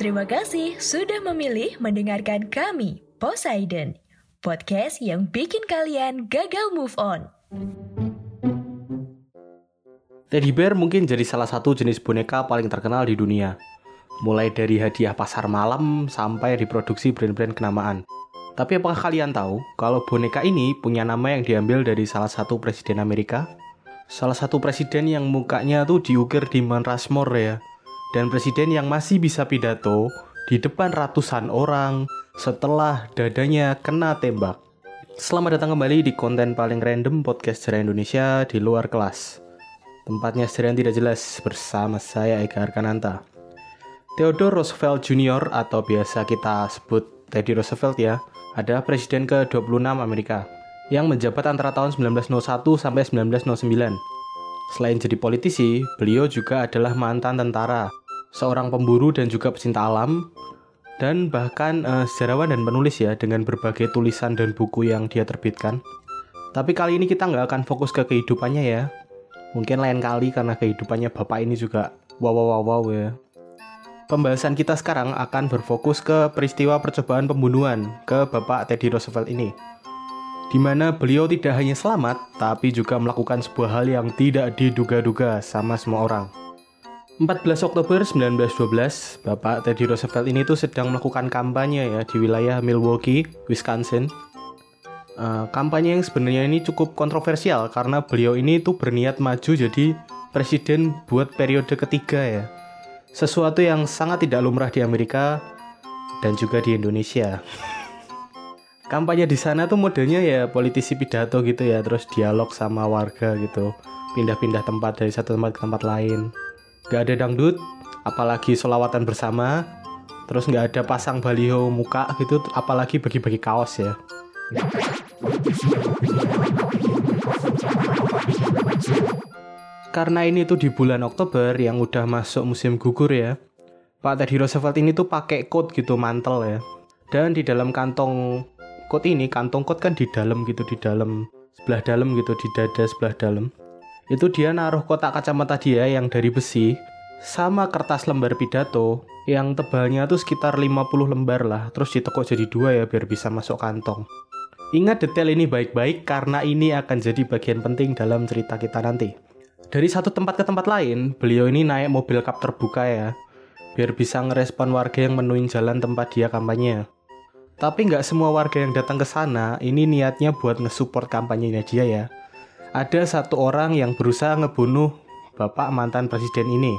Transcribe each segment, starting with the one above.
Terima kasih sudah memilih mendengarkan kami, Poseidon, podcast yang bikin kalian gagal move on. Teddy bear mungkin jadi salah satu jenis boneka paling terkenal di dunia. Mulai dari hadiah pasar malam sampai diproduksi brand-brand kenamaan. Tapi apakah kalian tahu kalau boneka ini punya nama yang diambil dari salah satu presiden Amerika? Salah satu presiden yang mukanya tuh diukir di Mount Rushmore ya. Dan presiden yang masih bisa pidato di depan ratusan orang setelah dadanya kena tembak. Selamat datang kembali di konten paling random podcast sejarah Indonesia di luar kelas. Tempatnya sejarah yang tidak jelas bersama saya Eka Arkananta. Theodore Roosevelt Jr. atau biasa kita sebut Teddy Roosevelt ya, adalah presiden ke-26 Amerika yang menjabat antara tahun 1901 sampai 1909. Selain jadi politisi, beliau juga adalah mantan tentara, seorang pemburu dan juga pecinta alam, dan bahkan uh, sejarawan dan penulis ya dengan berbagai tulisan dan buku yang dia terbitkan. Tapi kali ini kita nggak akan fokus ke kehidupannya ya. Mungkin lain kali karena kehidupannya bapak ini juga wow wow wow, wow ya. Pembahasan kita sekarang akan berfokus ke peristiwa percobaan pembunuhan ke Bapak Teddy Roosevelt ini. Di mana beliau tidak hanya selamat, tapi juga melakukan sebuah hal yang tidak diduga-duga sama semua orang. 14 Oktober 1912, Bapak Teddy Roosevelt ini tuh sedang melakukan kampanye ya di wilayah Milwaukee, Wisconsin. Uh, kampanye yang sebenarnya ini cukup kontroversial karena beliau ini tuh berniat maju jadi presiden buat periode ketiga ya sesuatu yang sangat tidak lumrah di Amerika dan juga di Indonesia. Kampanye di sana tuh modelnya ya politisi pidato gitu ya, terus dialog sama warga gitu, pindah-pindah tempat dari satu tempat ke tempat lain. Gak ada dangdut, apalagi solawatan bersama, terus nggak ada pasang baliho muka gitu, apalagi bagi-bagi kaos ya. Karena ini tuh di bulan Oktober yang udah masuk musim gugur ya. Pak Teddy Roosevelt ini tuh pakai coat gitu mantel ya. Dan di dalam kantong coat ini, kantong coat kan di dalam gitu di dalam sebelah dalam gitu di dada sebelah dalam. Itu dia naruh kotak kacamata dia yang dari besi sama kertas lembar pidato yang tebalnya tuh sekitar 50 lembar lah, terus ditekuk jadi dua ya biar bisa masuk kantong. Ingat detail ini baik-baik karena ini akan jadi bagian penting dalam cerita kita nanti. Dari satu tempat ke tempat lain, beliau ini naik mobil kap terbuka ya, biar bisa ngerespon warga yang menuin jalan tempat dia kampanye. Tapi nggak semua warga yang datang ke sana ini niatnya buat ngesupport kampanyenya dia ya. Ada satu orang yang berusaha ngebunuh bapak mantan presiden ini.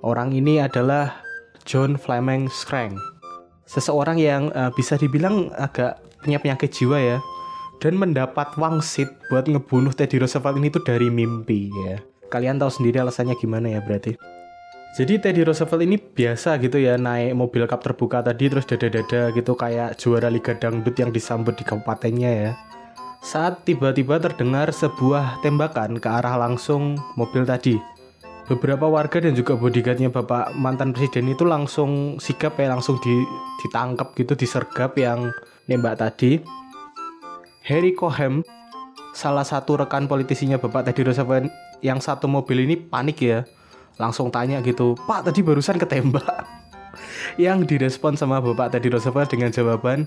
Orang ini adalah John Fleming Scrank. Seseorang yang uh, bisa dibilang agak punya penyakit jiwa ya. Dan mendapat wangsit buat ngebunuh Teddy Roosevelt ini tuh dari mimpi ya. Kalian tahu sendiri alasannya gimana ya berarti. Jadi Teddy Roosevelt ini biasa gitu ya naik mobil kap terbuka tadi terus dada-dada gitu kayak juara Liga Dangdut yang disambut di kabupatennya ya. Saat tiba-tiba terdengar sebuah tembakan ke arah langsung mobil tadi. Beberapa warga dan juga bodyguardnya bapak mantan presiden itu langsung sigap ya langsung di, ditangkap gitu disergap yang nembak tadi. Harry Cohen salah satu rekan politisinya bapak Teddy Roosevelt yang satu mobil ini panik ya langsung tanya gitu pak tadi barusan ketembak yang direspon sama bapak tadi Roosevelt dengan jawaban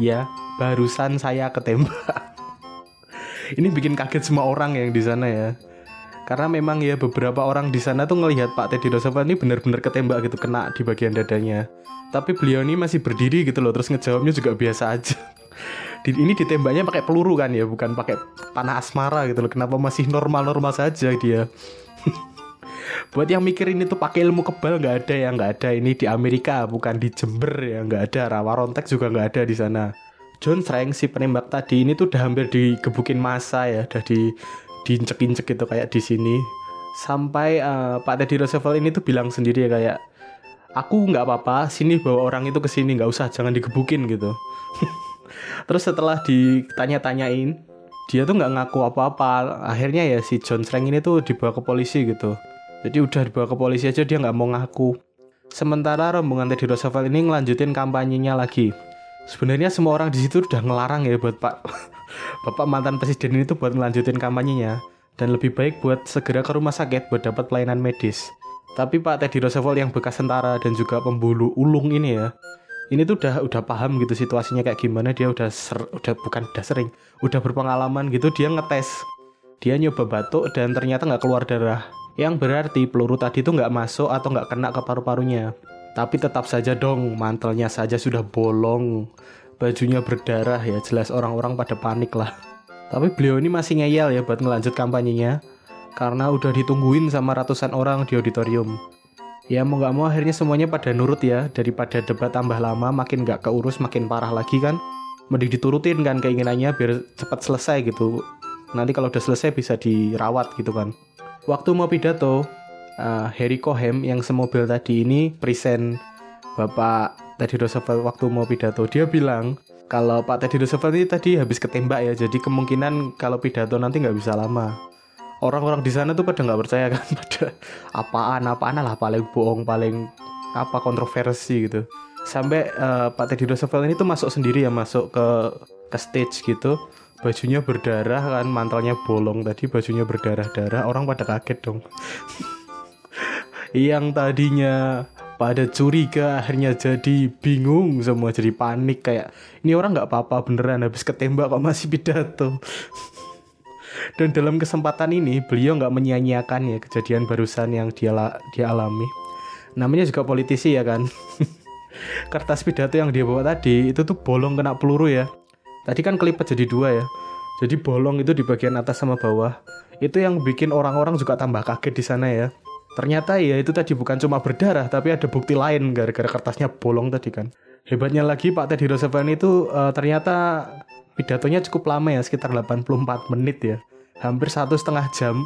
ya barusan saya ketembak ini bikin kaget semua orang yang di sana ya. Karena memang ya beberapa orang di sana tuh ngelihat Pak Teddy Roosevelt ini benar-benar ketembak gitu kena di bagian dadanya. Tapi beliau ini masih berdiri gitu loh terus ngejawabnya juga biasa aja. Ini ditembaknya pakai peluru kan ya bukan pakai panah asmara gitu loh. Kenapa masih normal-normal saja dia? Buat yang mikir ini tuh pakai ilmu kebal nggak ada ya nggak ada. Ini di Amerika bukan di Jember ya nggak ada. Rawa rontek juga nggak ada di sana John Frank si penembak tadi ini tuh udah hampir digebukin masa ya udah di diincek-incek gitu kayak di sini. Sampai uh, Pak Teddy Roosevelt ini tuh bilang sendiri ya kayak aku nggak apa-apa sini bawa orang itu ke sini nggak usah jangan digebukin gitu. Terus setelah ditanya-tanyain dia tuh nggak ngaku apa-apa. Akhirnya ya si John Strang ini tuh dibawa ke polisi gitu. Jadi udah dibawa ke polisi aja dia nggak mau ngaku. Sementara rombongan Teddy Roosevelt ini ngelanjutin kampanyenya lagi sebenarnya semua orang di situ udah ngelarang ya buat Pak Bapak mantan presiden ini tuh buat ngelanjutin kampanyenya dan lebih baik buat segera ke rumah sakit buat dapat pelayanan medis Tapi Pak Teddy Roosevelt yang bekas tentara dan juga pembulu ulung ini ya, ini tuh udah udah paham gitu situasinya kayak gimana dia udah ser, udah bukan udah sering, udah berpengalaman gitu dia ngetes. Dia nyoba batuk dan ternyata nggak keluar darah. Yang berarti peluru tadi tuh nggak masuk atau nggak kena ke paru-parunya. Tapi tetap saja dong, mantelnya saja sudah bolong. Bajunya berdarah ya, jelas orang-orang pada panik lah. Tapi beliau ini masih ngeyel ya buat ngelanjut kampanyenya karena udah ditungguin sama ratusan orang di auditorium. Ya mau nggak mau akhirnya semuanya pada nurut ya daripada debat tambah lama makin nggak keurus makin parah lagi kan. Mending diturutin kan keinginannya biar cepat selesai gitu. Nanti kalau udah selesai bisa dirawat gitu kan. Waktu mau pidato, uh, Harry Cohen yang semobil tadi ini present Bapak Teddy Roosevelt waktu mau pidato. Dia bilang kalau Pak Teddy Roosevelt ini tadi habis ketembak ya jadi kemungkinan kalau pidato nanti nggak bisa lama. Orang-orang di sana tuh pada nggak percaya kan pada apaan apaan lah paling bohong paling apa kontroversi gitu. Sampai uh, Pak Teddy Roosevelt ini tuh masuk sendiri ya masuk ke ke stage gitu. Bajunya berdarah kan mantelnya bolong tadi bajunya berdarah-darah. Orang pada kaget dong yang tadinya pada curiga akhirnya jadi bingung semua jadi panik kayak ini orang nggak apa-apa beneran habis ketembak kok masih pidato dan dalam kesempatan ini beliau nggak menyia-nyiakan ya kejadian barusan yang dia dia alami. Namanya juga politisi ya kan. Kertas pidato yang dia bawa tadi itu tuh bolong kena peluru ya. Tadi kan kelipet jadi dua ya. Jadi bolong itu di bagian atas sama bawah. Itu yang bikin orang-orang juga tambah kaget di sana ya. Ternyata ya itu tadi bukan cuma berdarah tapi ada bukti lain gara-gara kertasnya bolong tadi kan. Hebatnya lagi Pak Teddy Roosevelt itu uh, ternyata pidatonya cukup lama ya sekitar 84 menit ya. Hampir satu setengah jam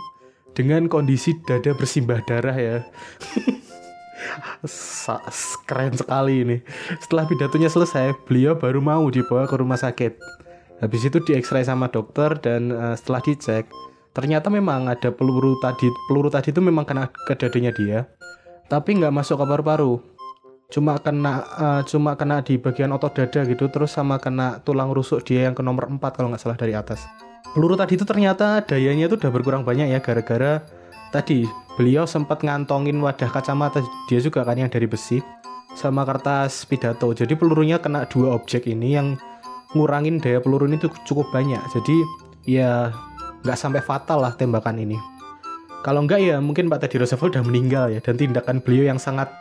dengan kondisi dada bersimbah darah ya. Keren sekali ini. Setelah pidatonya selesai beliau baru mau dibawa ke rumah sakit. Habis itu di sama dokter dan uh, setelah dicek ternyata memang ada peluru tadi peluru tadi itu memang kena ke dadanya dia tapi nggak masuk ke paru-paru. Cuma kena uh, cuma kena di bagian otot dada gitu terus sama kena tulang rusuk dia yang ke nomor 4 kalau nggak salah dari atas. Peluru tadi itu ternyata dayanya itu udah berkurang banyak ya gara-gara tadi beliau sempat ngantongin wadah kacamata dia juga kan yang dari besi sama kertas pidato. Jadi pelurunya kena dua objek ini yang ngurangin daya peluru ini tuh cukup banyak. Jadi ya nggak sampai fatal lah tembakan ini. Kalau enggak ya mungkin Pak Teddy Roosevelt udah meninggal ya dan tindakan beliau yang sangat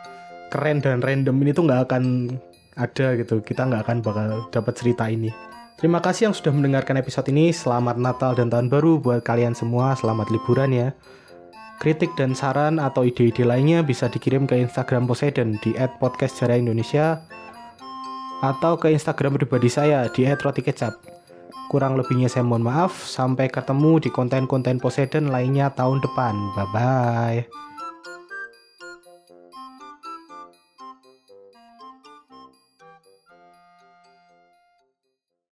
keren dan random ini tuh nggak akan ada gitu. Kita nggak akan bakal dapat cerita ini. Terima kasih yang sudah mendengarkan episode ini. Selamat Natal dan tahun baru buat kalian semua. Selamat liburan ya. Kritik dan saran atau ide-ide lainnya bisa dikirim ke Instagram Poseidon di @podcastjarah_indonesia atau ke Instagram pribadi saya di @rotikecap. Kurang lebihnya saya mohon maaf. Sampai ketemu di konten-konten Poseidon lainnya tahun depan. Bye bye.